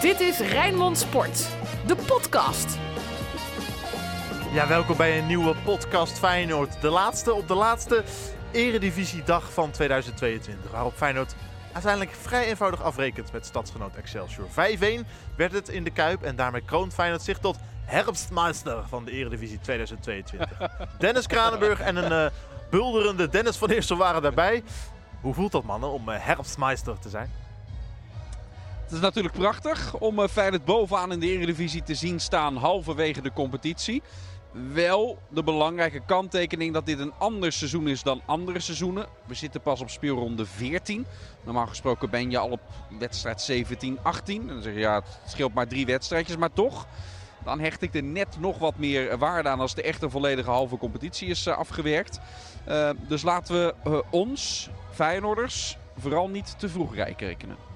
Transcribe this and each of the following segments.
Dit is Rijnmond Sport, de podcast. Ja, welkom bij een nieuwe podcast Feyenoord. De laatste op de laatste eredivisiedag van 2022. Waarop Feyenoord uiteindelijk vrij eenvoudig afrekent met stadsgenoot Excelsior. 5-1 werd het in de Kuip en daarmee kroont Feyenoord zich tot herfstmeister van de eredivisie 2022. Dennis Kranenburg en een uh, bulderende Dennis van Eersel waren daarbij. Hoe voelt dat mannen om uh, herfstmeister te zijn? Het is natuurlijk prachtig om uh, Feyenoord bovenaan in de Eredivisie te zien staan halverwege de competitie. Wel de belangrijke kanttekening dat dit een ander seizoen is dan andere seizoenen. We zitten pas op speelronde 14. Normaal gesproken ben je al op wedstrijd 17, 18. En dan zeg je ja, het scheelt maar drie wedstrijdjes, maar toch. Dan hecht ik er net nog wat meer waarde aan als de echte volledige halve competitie is uh, afgewerkt. Uh, dus laten we ons, Feyenoorders, vooral niet te vroeg rijk rekenen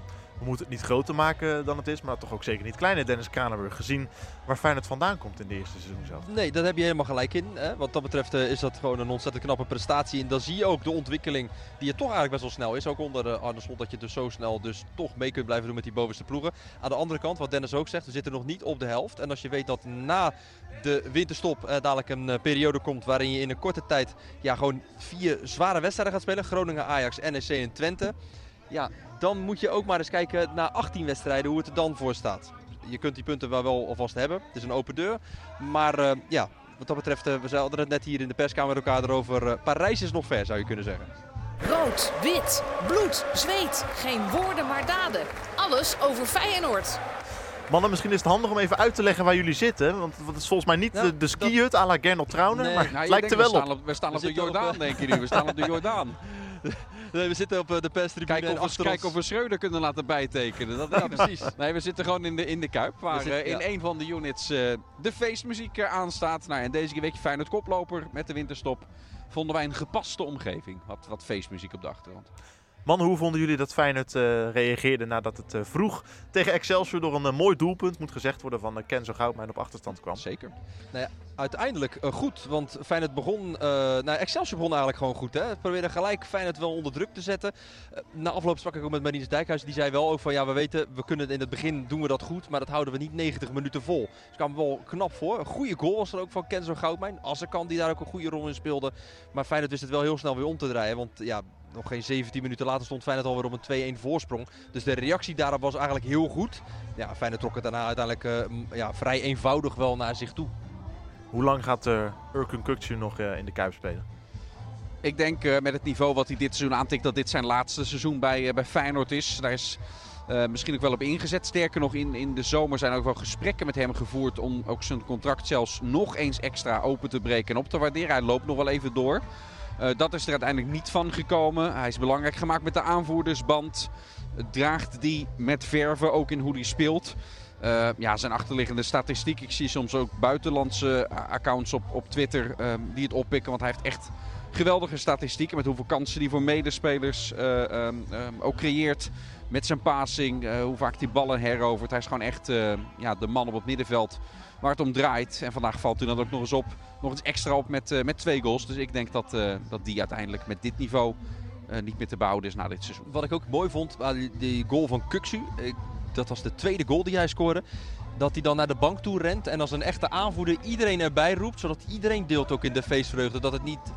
we moeten het niet groter maken dan het is, maar toch ook zeker niet kleiner. Dennis Kranenburg, gezien waar Feyenoord vandaan komt in de eerste seizoen zelf. Nee, daar heb je helemaal gelijk in. Hè? Wat dat betreft uh, is dat gewoon een ontzettend knappe prestatie. En dan zie je ook de ontwikkeling die je toch eigenlijk best wel snel is. Ook onder uh, Arne Slot dat je dus zo snel dus toch mee kunt blijven doen met die bovenste ploegen. Aan de andere kant, wat Dennis ook zegt, we zitten nog niet op de helft. En als je weet dat na de winterstop uh, dadelijk een periode komt waarin je in een korte tijd ja, gewoon vier zware wedstrijden gaat spelen. Groningen, Ajax, NEC en Twente. Ja, dan moet je ook maar eens kijken naar 18 wedstrijden hoe het er dan voor staat. Je kunt die punten wel, wel alvast hebben. Het is een open deur. Maar uh, ja, wat dat betreft, uh, we hadden het net hier in de perskamer met elkaar erover. Uh, Parijs is nog ver, zou je kunnen zeggen. Rood, wit, bloed, zweet. Geen woorden, maar daden. Alles over Feyenoord. Mannen, misschien is het handig om even uit te leggen waar jullie zitten. Want het is volgens mij niet ja, de, de skihut à la Gernot Trauner. Nee. Maar het nou, lijkt er wel we op. Staan op. We staan op de Jordaan, denk je nu. We staan op de Jordaan. Nee, we zitten op de perstribune. Kijken of, kijk of we Schreuder kunnen laten bijtekenen. Dat ja, precies. Nee, we zitten gewoon in de, in de Kuip. Waar zitten, in ja. een van de units uh, de feestmuziek aanstaat. Nou, en deze week Feyenoord koploper met de winterstop. Vonden wij een gepaste omgeving. Wat, wat feestmuziek op de achtergrond. Man, hoe vonden jullie dat Feyenoord uh, reageerde nadat het uh, vroeg tegen Excelsior door een uh, mooi doelpunt, moet gezegd worden, van Kenzo Goudmijn op achterstand kwam? Zeker. Nou ja, uiteindelijk goed, want Feyenoord begon, nou Excelsior begon eigenlijk gewoon goed. Hè? Probeerde gelijk Feyenoord wel onder druk te zetten. na afloop sprak ik ook met Marinus Dijkhuis, die zei wel ook van ja, we weten, we kunnen in het begin doen we dat goed, maar dat houden we niet 90 minuten vol. Dus kwam wel knap voor. Een goede goal was er ook van Kenzo Goudmijn. Assekan die daar ook een goede rol in speelde. Maar Feyenoord wist het wel heel snel weer om te draaien, want ja, nog geen 17 minuten later stond Feyenoord alweer op een 2-1 voorsprong. Dus de reactie daarop was eigenlijk heel goed. Ja, Feyenoord trok het daarna uiteindelijk uh, ja, vrij eenvoudig wel naar zich toe. Hoe lang gaat uh, Urkun Kukcu nog uh, in de Kuip spelen? Ik denk uh, met het niveau wat hij dit seizoen aantikt dat dit zijn laatste seizoen bij, bij Feyenoord is. Daar is uh, misschien ook wel op ingezet. Sterker nog, in, in de zomer zijn ook wel gesprekken met hem gevoerd om ook zijn contract zelfs nog eens extra open te breken en op te waarderen. Hij loopt nog wel even door. Uh, dat is er uiteindelijk niet van gekomen. Hij is belangrijk gemaakt met de aanvoerdersband. Draagt die met verven ook in hoe hij speelt. Uh, ja, zijn achterliggende statistiek. Ik zie soms ook buitenlandse accounts op, op Twitter uh, die het oppikken. Want hij heeft echt geweldige statistieken. Met hoeveel kansen hij voor medespelers um, um, ook creëert. Met zijn passing. hoe vaak hij ballen herovert. Hij is gewoon echt ja, de man op het middenveld waar het om draait. En vandaag valt hij dan ook nog eens op. Nog eens extra op met, uh, met twee goals. Dus ik denk dat, uh, dat die uiteindelijk met dit niveau uh, niet meer te behouden is na dit seizoen. Wat ik ook mooi vond, die, goal van Kuksu. dat was de tweede goal die hij scoorde. Dat hij dan naar de bank toe rent en als een echte aanvoerder iedereen erbij roept. Zodat iedereen deelt ook in de feestvreugde. Dat het niet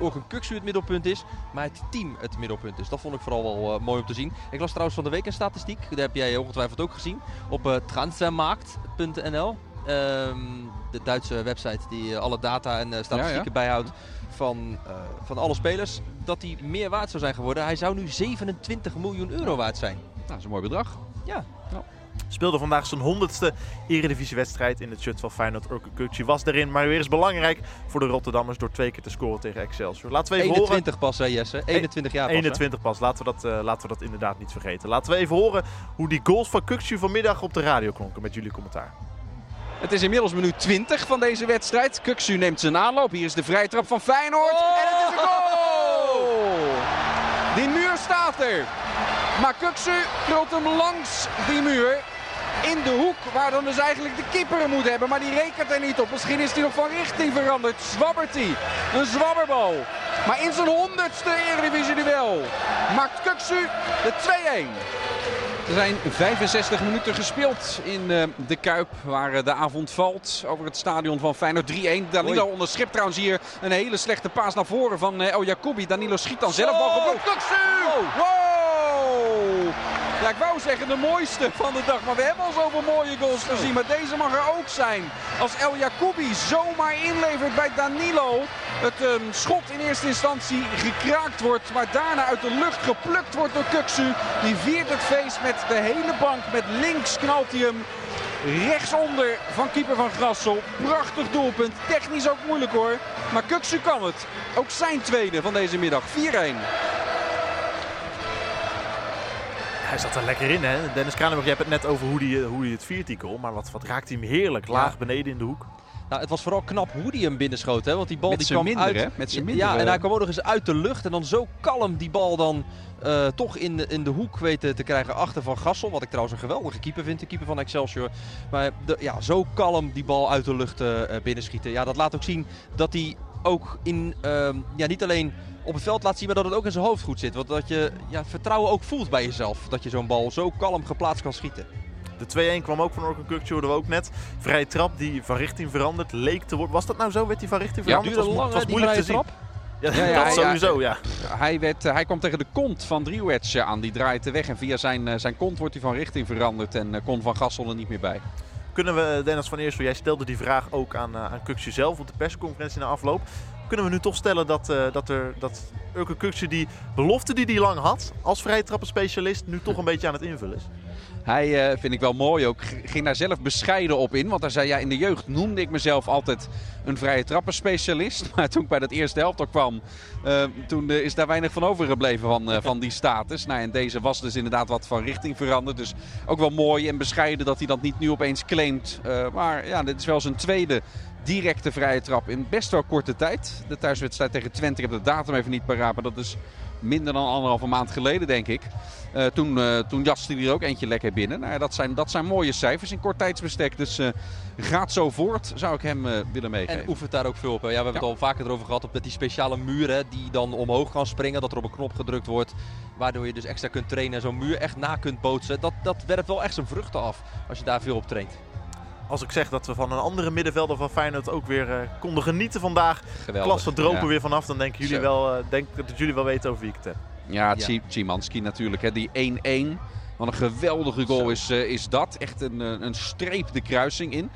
ook een Kuksu het middelpunt is, maar het team het middelpunt is. Dat vond ik vooral wel mooi om te zien. Ik las trouwens van de week een statistiek, dat heb jij ongetwijfeld ook gezien, op uh, transfermarkt.nl. Um, de Duitse website die alle data en uh, statistieken ja, ja. bijhoudt van, uh, van alle spelers, dat hij meer waard zou zijn geworden. Hij zou nu 27 miljoen euro waard zijn. Nou, dat is een mooi bedrag. Ja. ja. Speelde vandaag zijn honderdste eredivisiewedstrijd in het shirt van Feyenoord. Urke Kukcu was erin, maar weer eens belangrijk voor de Rotterdammers door twee keer te scoren tegen Excelsior. Laten we even 21 horen. pas hè Jesse, 21 jaar pas. 21 hè? pas, laten we, dat, uh, laten we dat inderdaad niet vergeten. Laten we even horen hoe die goals van Kukcu vanmiddag op de radio klonken met jullie commentaar. Het is inmiddels minuut 20 van deze wedstrijd. Kuksu neemt zijn aanloop. Hier is de vrije trap van Feyenoord. Oh! En het is een goal! Die muur staat er. Maar Kuksu krult hem langs die muur. In de hoek waar dan dus eigenlijk de keeper moet hebben. Maar die rekent er niet op. Misschien is hij nog van richting veranderd. Zwabbert hij. Een zwabberbal. Maar in zijn honderdste Eredivisie-duel maakt Kuksu de 2-1. Er zijn 65 minuten gespeeld in uh, de Kuip, waar uh, de avond valt over het stadion van Feyenoord 3-1. Danilo Oei. onderschept trouwens hier een hele slechte paas naar voren van uh, El Jacoubi. Danilo schiet dan zelf bal geblokt. Kuksu! Wow! Ik wou zeggen de mooiste van de dag. Maar we hebben al zoveel mooie goals gezien. Maar deze mag er ook zijn. Als El Jacoubi zomaar inlevert bij Danilo. Het um, schot in eerste instantie gekraakt wordt. Maar daarna uit de lucht geplukt wordt door Kuksu. Die viert het feest met de hele bank. Met links knalt hij hem rechtsonder van keeper van Grassel. Prachtig doelpunt. Technisch ook moeilijk hoor. Maar Kuksu kan het. Ook zijn tweede van deze middag. 4-1. Hij zat er lekker in, hè? Dennis Kranenburg, je hebt het net over hoe hij hoe die het viert, die goal. Maar wat, wat raakt hij hem heerlijk. Laag beneden in de hoek. Nou, het was vooral knap hoe hij hem binnenschoot. Hè? Want die bal Met die kwam minder, uit. hè? Met zijn minder, ja, en eh. hij kwam ook nog eens uit de lucht. En dan zo kalm die bal dan eh, toch in de, in de hoek weten te krijgen achter Van Gassel. Wat ik trouwens een geweldige keeper vind, de keeper van Excelsior. Maar de, ja, zo kalm die bal uit de lucht eh, binnenschieten. Ja, dat laat ook zien dat hij ook in, ehm, ja, niet alleen op het veld laat zien, maar dat het ook in zijn hoofd goed zit. Want dat je ja, vertrouwen ook voelt bij jezelf. Dat je zo'n bal zo kalm geplaatst kan schieten. De 2-1 kwam ook van Orkun Kukcu, hoorden we ook net. Vrije trap die van richting veranderd leek te worden. Was dat nou zo? Werd die van richting Ja, veranderd? duurde was, lang, was moeilijk te zien. Ja, Ja, ja, dat sowieso, ja. Hij, werd, eh, hij kwam tegen de kont van Driewedge aan. Die draait de weg en via zijn, eh, zijn kont wordt hij van richting veranderd. En eh, kon Van Gassel er niet meer bij. Kunnen we, Dennis van Eersel, jij stelde die vraag ook aan, aan zelf op de persconferentie na afloop. Kunnen we nu toch stellen dat, uh, dat, er, dat Urke Kukcu die belofte die hij lang had als vrije trappenspecialist nu toch een beetje aan het invullen is? Hij uh, vind ik wel mooi ook. Ging daar zelf bescheiden op in. Want hij zei ja, in de jeugd noemde ik mezelf altijd een vrije trappenspecialist. Maar toen ik bij dat eerste helft kwam, uh, toen uh, is daar weinig van overgebleven van, van die status. Nou, en deze was dus inderdaad wat van richting veranderd. Dus ook wel mooi en bescheiden dat hij dat niet nu opeens claimt. maar ja, dit is wel zijn tweede directe vrije trap in best wel korte tijd. De thuiswedstrijd tegen Twente, ik heb de datum even niet paraat, maar dat is minder dan anderhalve maand geleden, denk ik. Uh, toen, uh, toen jaste hij er ook eentje lekker binnen. Nou, ja, dat, zijn, dat zijn mooie cijfers in kort tijdsbestek. Dus uh, gaat zo voort, zou ik hem willen meegeven. En oefent daar ook veel op. Hè? Ja, we hebben ja. het al vaker erover gehad. Op met die speciale muren die dan omhoog gaan springen. Dat er op een knop gedrukt wordt. Waardoor je dus extra kunt trainen en zo'n muur echt na kunt bootsen. Dat, dat werpt wel echt zijn vruchten af als je daar veel op traint. Als ik zeg dat we van een andere middenvelder van Feyenoord ook weer uh, konden genieten vandaag. Geweldig. Klasse dropen ja. weer vanaf. Dan denken jullie wel, uh, denk dat jullie wel weten over wie ik het heb. Ja, Szymanski natuurlijk. Hè. Die 1-1. Wat een geweldige goal is, uh, is dat. Echt een, een streep de kruising in.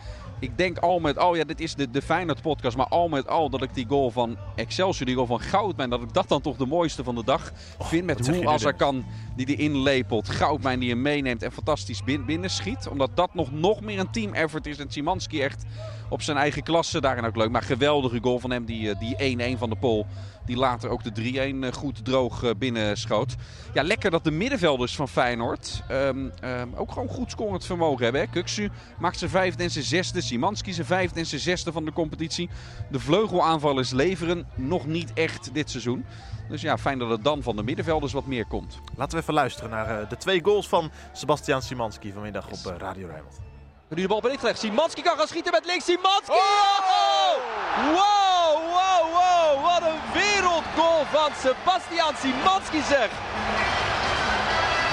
Ik denk al met al, ja, dit is de, de Feyenoord podcast, maar al met al dat ik die goal van Excelsior, die goal van Goudmijn, dat ik dat dan toch de mooiste van de dag oh, vind. Met hoe als er kan die die inlepelt, Goudmijn die hem meeneemt en fantastisch bin, binnenschiet. Omdat dat nog, nog meer een team effort is en Szymanski echt op zijn eigen klasse daarin ook leuk. Maar geweldige goal van hem, die, die 1-1 van de Pol. Die later ook de 3-1 goed droog binnenschoot. Ja, lekker dat de middenvelders van Feyenoord um, um, ook gewoon goed scorend vermogen hebben. Hè? Kuksu maakt zijn vijfde en zijn zesde. Simanski zijn vijfde en zijn zesde van de competitie. De vleugelaanvallers leveren nog niet echt dit seizoen. Dus ja, fijn dat het dan van de middenvelders wat meer komt. Laten we even luisteren naar de twee goals van Sebastian Simanski vanmiddag op Radio Rijnmond. Nu de bal op gelegd. Simanski kan gaan schieten met links. Simanski! Oh! Wow, wow, wow. Wat een wereldgoal van Sebastian Simanski zeg.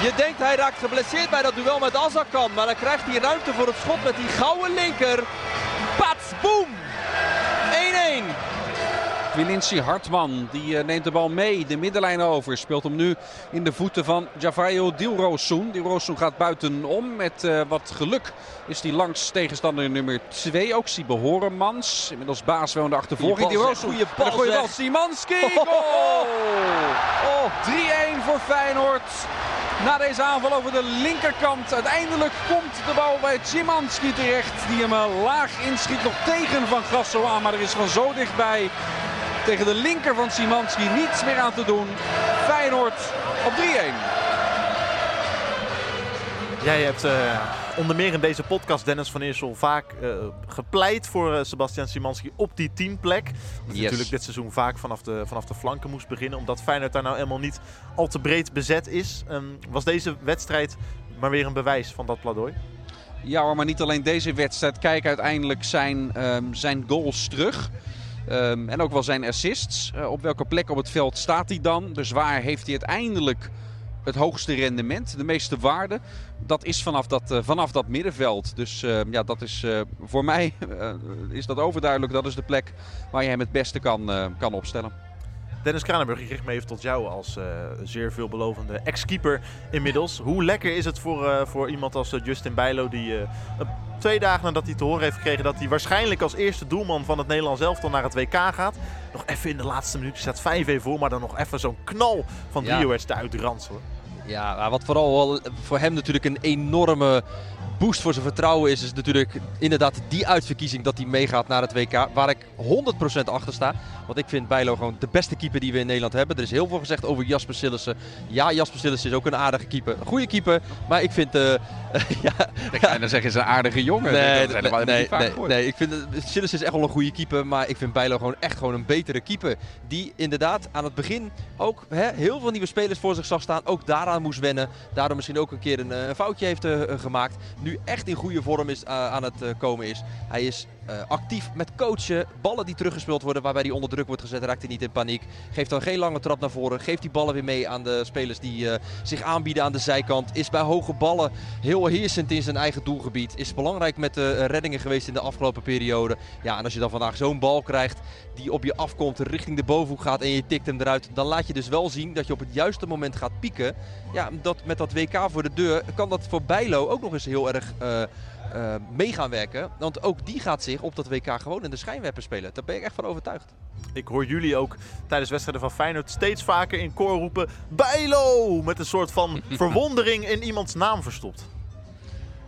Je denkt hij raakt geblesseerd bij dat duel met Azarkan. Maar dan krijgt hij ruimte voor het schot met die gouden linker. Pats, boom! 1-1. Wilinci Hartman die uh, neemt de bal mee, de middenlijn over. Speelt hem nu in de voeten van Javario Dilrosun. Dilrosun gaat buitenom. Met uh, wat geluk is die langs tegenstander nummer 2. Ook Siebe Horemans. Inmiddels baas wel in de achtervolging. Dilrosun. Goeie bal, goede bal. Simanski. Goal! Oh, 3-1 voor Feyenoord. Na deze aanval over de linkerkant. Uiteindelijk komt de bal bij Szymanski terecht. Die hem laag inschiet. Nog tegen Van Grasso aan. Maar er is van zo dichtbij. Tegen de linker van Szymanski niets meer aan te doen. Feyenoord op 3-1. Jij hebt uh, onder meer in deze podcast, Dennis van Eersel, vaak uh, gepleit voor uh, Sebastian Szymanski op die teamplek. Dat yes. natuurlijk dit seizoen vaak vanaf de, vanaf de flanken moest beginnen. Omdat Feyenoord daar nou helemaal niet al te breed bezet is. Um, was deze wedstrijd maar weer een bewijs van dat pleidooi? Ja hoor, maar niet alleen deze wedstrijd. Kijk uiteindelijk zijn, um, zijn goals terug. Ehm, en ook wel zijn assists. Eh, op welke plek op het veld staat hij dan? Dus waar heeft hij uiteindelijk het hoogste rendement, de meeste waarde? Dat is vanaf dat, vanaf dat middenveld. Dus ehm, ja, dat is voor mij is dat overduidelijk. Dat is de plek waar je hem het beste kan, kan opstellen. Dennis Kranenburg, ik richt me even tot jou als zeer veelbelovende ex-keeper inmiddels. Hoe lekker is het voor, voor iemand als Justin Bijlo, die twee dagen nadat hij te horen heeft gekregen dat hij waarschijnlijk als eerste doelman van het Nederlands elftal naar het WK gaat, nog even in de laatste minuut, staat 5-1 voor, maar dan nog even zo'n knal van Rio ja. te uitranselen. Ja, wat vooral voor hem natuurlijk een enorme boost voor zijn vertrouwen is, is natuurlijk inderdaad die uitverkiezing dat hij meegaat naar het WK. Waar ik 100% achter sta. Want ik vind Bijlo gewoon de beste keeper die we in Nederland hebben. Er is heel veel gezegd over Jasper Sillissen. Ja, Jasper Sillissen is ook een aardige keeper. Goede keeper. Maar ik vind... Uh, ja, ja. dan zeggen ze een aardige jongen. Nee, nee, nee, nee, nee, nee, ik vind Sillissen is echt wel een goede keeper. Maar ik vind Bijlo gewoon echt gewoon een betere keeper. Die inderdaad aan het begin ook hè, heel veel nieuwe spelers voor zich zag staan. Ook daaraan moest wennen. Daardoor misschien ook een keer een, een foutje heeft uh, gemaakt. Nu echt in goede vorm is, uh, aan het uh, komen is. Hij is uh, actief met coachen. Ballen die teruggespeeld worden waarbij hij onder druk wordt gezet, raakt hij niet in paniek. Geeft dan geen lange trap naar voren. Geeft die ballen weer mee aan de spelers die zich aanbieden aan de zijkant. Is bij hoge ballen heel heersend in zijn eigen doelgebied. Is belangrijk met de reddingen geweest in de afgelopen periode. Ja, en als je dan vandaag zo'n bal krijgt die op je afkomt, richting de bovenhoek gaat en je tikt hem eruit. Dan laat je dus wel zien dat je op het juiste moment gaat pieken. Ja, dat, met dat WK voor de deur kan dat voor Bijlo ook nog eens heel erg uh, uh, mee gaan werken. Want ook die gaat zich op dat WK gewoon in de schijnwerper spelen. Daar ben ik echt van overtuigd. Ik hoor jullie ook tijdens wedstrijden van Feyenoord steeds vaker in koor roepen... Bijlo! Met een soort van verwondering in iemands naam verstopt.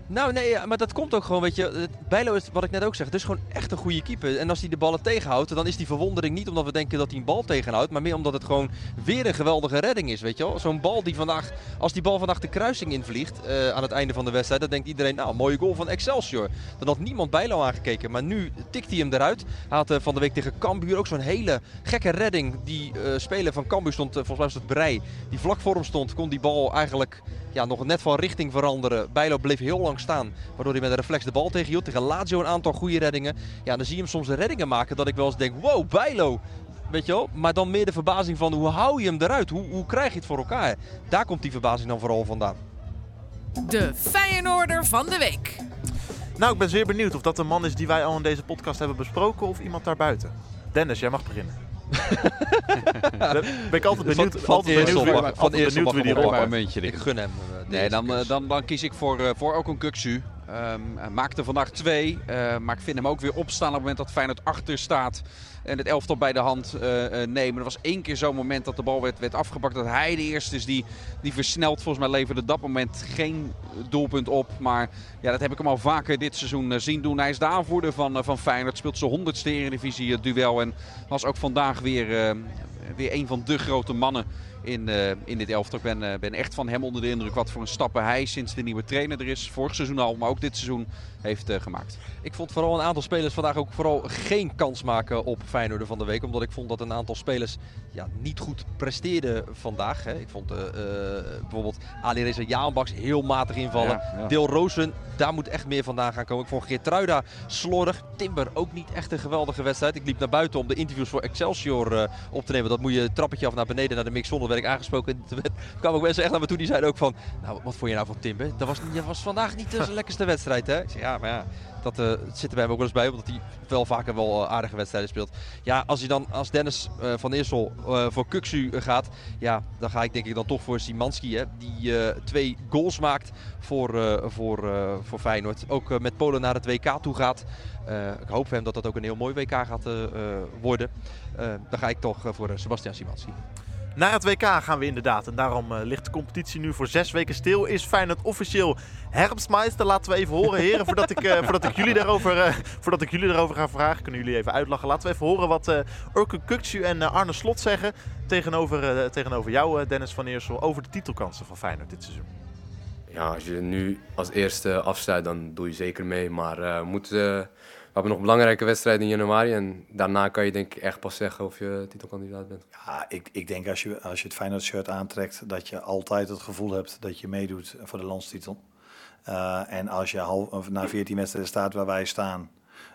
Nou nee, maar dat komt ook gewoon, weet je. Bijlo is, wat ik net ook zeg, dus gewoon echt een goede keeper. En als hij de ballen tegenhoudt, dan is die verwondering niet omdat we denken dat hij een bal tegenhoudt. Maar meer omdat het gewoon weer een geweldige redding is, weet je wel. Zo'n bal die vandaag, als die bal vandaag de kruising invliegt uh, aan het einde van de wedstrijd. Dan denkt iedereen, nou, mooie goal van Excelsior. Dan had niemand Bijlo aangekeken. Maar nu tikt hij hem eruit. Hij had uh, van de week tegen Cambuur ook zo'n hele gekke redding. Die uh, speler van Cambuur stond, volgens mij was het Brei, die vlak voor hem stond. Kon die bal eigenlijk ja, nog net van richting veranderen. Bijlo bleef heel lang staan. Waardoor hij met een reflex de bal tegenhield. Tegen Lazio een aantal goede reddingen. Ja, dan zie je hem soms reddingen maken dat ik wel eens denk, wow, Bijlo. Weet je wel? Maar dan meer de verbazing van hoe hou je hem eruit? Hoe, hoe krijg je het voor elkaar? Daar komt die verbazing dan vooral vandaan. De Feyenoorder van de week. Nou, ik ben zeer benieuwd of dat een man is die wij al in deze podcast hebben besproken of iemand daarbuiten. Dennis, jij mag beginnen. ben ik altijd benieuwd. Van, altijd benieuwd, van benieuwd wie die rol muntje. Ik gun hem. Uh, nee, dan, dan, dan kies ik voor, uh, voor ook een Kuksu. Um, maakte vandaag twee, maar ik vind hem ook weer opstaan op het moment dat Feyenoord achter staat en het elftal bij de hand uh, nemen. Er was één keer zo'n moment dat de bal werd, werd. Dat hij de eerste is die, die versnelt. Volgens mij leverde dat moment geen doelpunt op. Maar ja, dat heb ik hem al vaker dit seizoen zien doen. Hij is de aanvoerder van, van Feyenoord. Speelt zijn honderdste Eredivisie duel. En was ook vandaag weer, weer een van de grote mannen in, uh, in dit elftal. Ik ben, uh, ben echt van hem onder de indruk wat voor een stappen hij sinds de nieuwe trainer er is. Vorig seizoen al, maar ook dit seizoen heeft uh, gemaakt. Ik vond vooral een aantal spelers vandaag ook vooral geen kans maken op Feyenoord van de week. Omdat ik vond dat een aantal spelers ja, niet goed presteerden vandaag. Hè. Ik vond bijvoorbeeld Ali Reza Jaanbaks heel matig invallen. Ja, ja. Deel Rozen, daar moet echt meer vandaan gaan komen. Ik vond Geertruida slordig. Timber ook niet echt een geweldige wedstrijd. Ik liep naar buiten om de interviews voor Excelsior op te nemen. Dat moet je trappetje af naar beneden naar de mix zonder werd ik aangesproken. Toen kwamen ook mensen echt naar me toe die zeiden ook van... Nou, wat vond je nou van Timber? Dat was, dat was vandaag niet de lekkerste wedstrijd, hè? Ik zei, ja, maar ja, dat uh, zit er bij hem ook wel eens bij. Omdat hij wel vaker wel uh, aardige wedstrijden speelt. Ja, als hij dan als Dennis uh, van Eersel voor Kuksu gaat... Ja, dan ga ik denk ik dan toch voor Simanski, hè? Die twee goals maakt voor, voor, voor Feyenoord. Ook met Polen naar het WK toe gaat. ik hoop voor hem dat dat ook een heel mooi WK gaat worden. dan ga ik toch voor Sebastian Simanski. Naar het WK gaan we inderdaad. En daarom uh, ligt de competitie nu voor zes weken stil. Is Feyenoord officieel herfstmeister? Laten we even horen, heren, voordat ik, uh, voordat ik, jullie, daarover, uh, voordat ik jullie daarover ga vragen. Kunnen jullie even uitlachen. Laten we even horen wat uh, Urke en Arne Slot zeggen tegenover, tegenover jou, Dennis van Eersel, over de titelkansen van Feyenoord dit seizoen. Ja, als je nu als eerste afsluit, dan doe je zeker mee. Maar we hebben nog belangrijke wedstrijd in januari. En daarna kan je denk ik echt pas zeggen of je titelkandidaat bent. Ja, ik, ik denk als je, als je het Feyenoord shirt aantrekt... dat je altijd het gevoel hebt dat je meedoet voor de landstitel. Uh, en als je half, na 14 wedstrijden staat waar wij staan...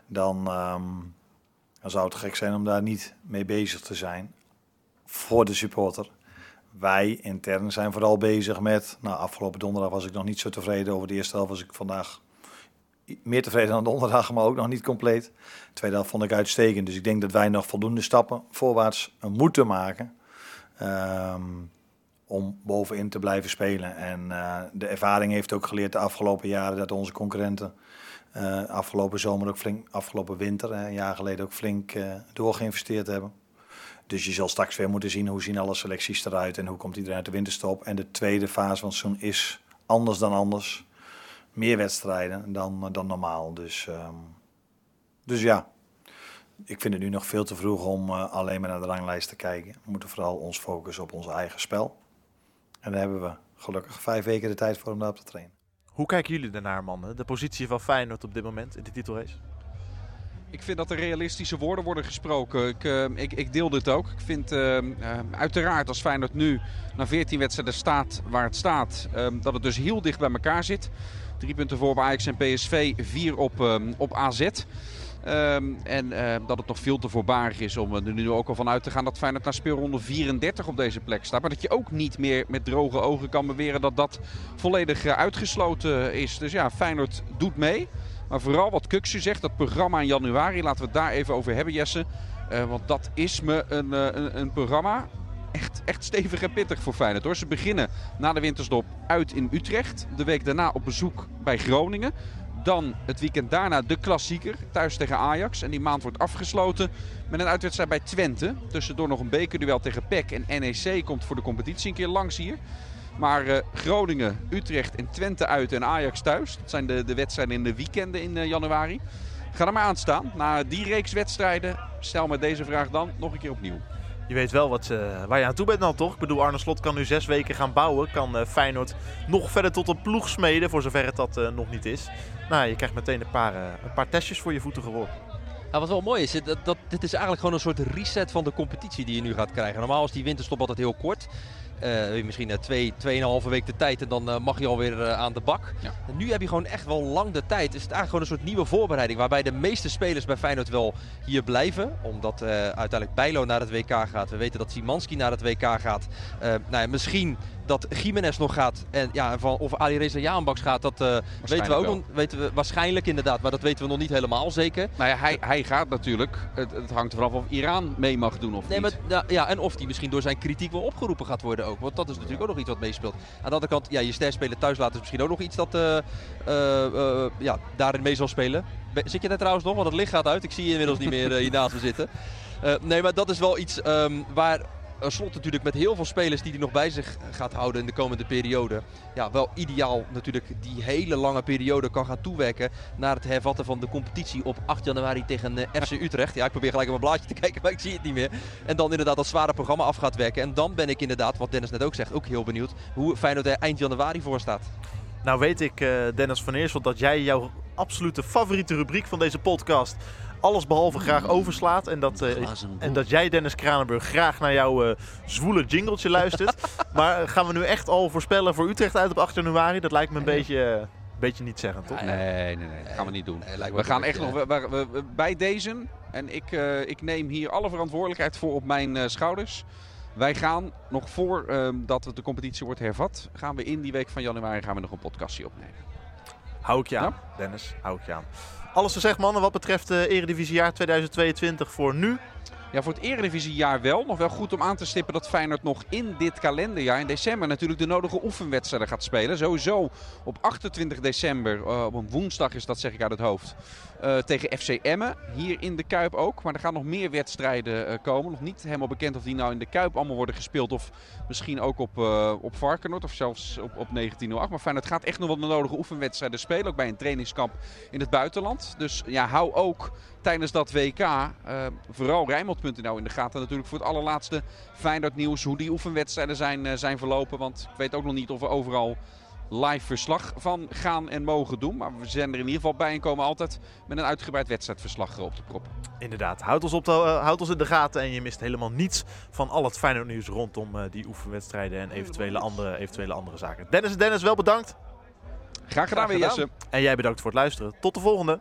dan, um, dan zou het gek zijn om daar niet mee bezig te zijn voor de supporter. Wij intern zijn vooral bezig met, nou afgelopen donderdag was ik nog niet zo tevreden over de eerste helft, was ik vandaag meer tevreden dan donderdag, maar ook nog niet compleet. De tweede helft vond ik uitstekend, dus ik denk dat wij nog voldoende stappen voorwaarts moeten maken. Ehm, om bovenin te blijven spelen. En uh, de ervaring heeft ook geleerd de afgelopen jaren dat onze concurrenten uh, afgelopen zomer ook flink, afgelopen winter, een jaar geleden ook flink uh, hebben. Dus je zal straks weer moeten zien hoe zien alle selecties eruit en hoe komt iedereen uit de winterstop. En de tweede fase van het seizoen is anders dan anders. Meer wedstrijden dan, dan normaal. Dus, um, dus ja, ik vind het nu nog veel te vroeg om uh, alleen maar naar de ranglijst te kijken. We moeten vooral ons focussen op ons eigen spel. En daar hebben we gelukkig vijf weken de tijd voor om daarop te trainen. Hoe kijken jullie daarnaar, mannen? De positie van Feyenoord op dit moment in de titelrace? Ik vind dat er realistische woorden worden gesproken. Ik, uh, ik, ik deel dit ook. Ik vind uh, uh, uiteraard als Feyenoord nu na 14 wedstrijden staat waar het staat, ehm, dat het dus heel dicht bij elkaar zit. Drie punten voor bij Ajax en PSV, vier op, ehm, op AZ. Um, en uh, dat het nog veel te voorbarig is om er nu ook al van uit te gaan dat Feyenoord naar speelronde 34 op deze plek staat. Maar dat je ook niet meer met droge ogen kan beweren dat dat volledig uh, uitgesloten is. Dus ja, Feyenoord doet mee. Maar vooral wat Kuxu zegt, dat programma in januari, laten we het daar even over hebben Jesse. Want dat is me een, een, een programma echt, echt stevig en pittig voor Feyenoord hoor. Ze beginnen na de winterstop uit in Utrecht. De week daarna op bezoek bij Groningen. Dan het weekend daarna de klassieker thuis tegen Ajax. En die maand wordt afgesloten met een uitwedstrijd bij Twente. Tussendoor nog een bekerduel tegen PEC. En NEC komt voor de competitie een keer langs hier. Maar uh, Groningen, Utrecht en Twente uit en Ajax thuis. Dat zijn de, de wedstrijden in de weekenden in uh, januari. Ga er maar aan staan. Na die reeks wedstrijden, stel me deze vraag dan nog een keer opnieuw. Je weet wel wat, uh, waar je aan toe bent dan toch? Ik bedoel, Arne Slot kan nu zes weken gaan bouwen. Kan uh, Feyenoord nog verder tot een ploeg smeden, voor zover het dat uh, nog niet is. Nou, je krijgt meteen een paar, een paar testjes voor je voeten geworpen. Nou, wat wel mooi is, dat, dit is eigenlijk gewoon een soort reset van de competitie die je nu gaat krijgen. Normaal is die winterstop altijd heel kort. Uh, misschien uh, twee, tweeënhalve week de tijd en dan uh, mag je alweer aan de bak. Ja. Nu heb je gewoon echt wel lang de tijd. Is het eigenlijk gewoon een soort nieuwe voorbereiding. Waarbij de meeste spelers bij Feyenoord wel hier blijven. Omdat uiteindelijk Bijlo naar het WK gaat. We weten dat Simanski naar het WK gaat. nou ja, misschien dat Jiménez nog gaat. En ja, van, of Ali Reza Jaanbaks gaat, dat weten we ook nog, weten we waarschijnlijk inderdaad. Maar dat weten we nog niet helemaal zeker. Nou ja, hij, hij gaat natuurlijk. Het, het hangt ervan af of Iran mee mag doen of nee, niet. Maar, ja, en of die misschien door zijn kritiek wel opgeroepen gaat worden ook. Want dat is natuurlijk ook nog iets wat meespeelt. Aan de andere kant, ja, je sterspeler thuis laten is misschien ook nog iets dat uh, uh, uh, ja, daarin mee zal spelen. Zit je daar trouwens nog? Want het licht gaat uit. Ik zie je inmiddels niet meer hier naast me zitten. nee, maar dat is wel iets um, waar Slot natuurlijk met heel veel spelers die hij nog bij zich gaat houden in de komende periode. Ja, wel ideaal natuurlijk die hele lange periode kan gaan toewerken naar het hervatten van de competitie op 8 januari tegen uh, FC Utrecht. Ja, ik probeer gelijk op mijn blaadje te kijken, maar ik zie het niet meer. En dan inderdaad dat zware programma af gaat werken. En dan ben ik inderdaad, wat Dennis net ook zegt, ook heel benieuwd hoe Feyenoord er eind januari voor staat. Nou weet ik, uh, Dennis van Eersel, dat jij jouw absolute favoriete rubriek van deze podcast alles behalve graag overslaat. En dat, uh, en dat jij, Dennis Kranenburg, graag naar jouw uh, zwoele jingletje luistert. maar gaan we nu echt al voorspellen voor Utrecht uit op 8 januari? Dat lijkt me een beetje, uh, beetje niet zeggen, toch? Nee, nee, nee, nee, dat gaan we niet doen. Nee, we gaan echt nog we, we, we, bij deze. En ik, ik neem hier alle verantwoordelijkheid voor op mijn schouders. Wij gaan nog voor um, dat de competitie wordt hervat, gaan we in die week van januari gaan we nog een podcastje opnemen. Hou ik je aan, ja? Dennis. Hou ik je aan. Alles gezegd, mannen, wat betreft uh, Eredivisiejaar 2022 voor nu. Ja, voor het Eredivisiejaar wel. Nog wel goed om aan te stippen dat Feyenoord nog in dit kalenderjaar, in december, natuurlijk de nodige oefenwedstrijden gaat spelen. Sowieso op 28 december, uh, op een woensdag is dat zeg ik uit het hoofd, uh, tegen FC Emmen. Hier in de Kuip ook. Maar er gaan nog meer wedstrijden komen. Nog niet helemaal bekend of die nou in de Kuip allemaal worden gespeeld. Of misschien ook op, op Varkenoord of zelfs op, op 1908. Maar Feyenoord gaat echt nog wel de nodige oefenwedstrijden spelen. Ook bij een trainingskamp in het buitenland. Dus ja, hou ook tijdens dat WK vooral Rijnmond.nl in de gaten. Natuurlijk voor het allerlaatste Feyenoord nieuws. Hoe die oefenwedstrijden zijn, zijn verlopen. Want ik weet ook nog niet of we overal live verslag van gaan en mogen doen. Maar we zijn er in ieder geval bij en komen altijd met een uitgebreid wedstrijdverslag op de prop. Inderdaad, houd ons, op de, uh, houd ons in de gaten en je mist helemaal niets van al het Feyenoord nieuws rondom uh, die oefenwedstrijden en eventuele andere, eventuele andere zaken. Dennis en Dennis, wel bedankt. Graag gedaan weer Jesse. En jij bedankt voor het luisteren. Tot de volgende.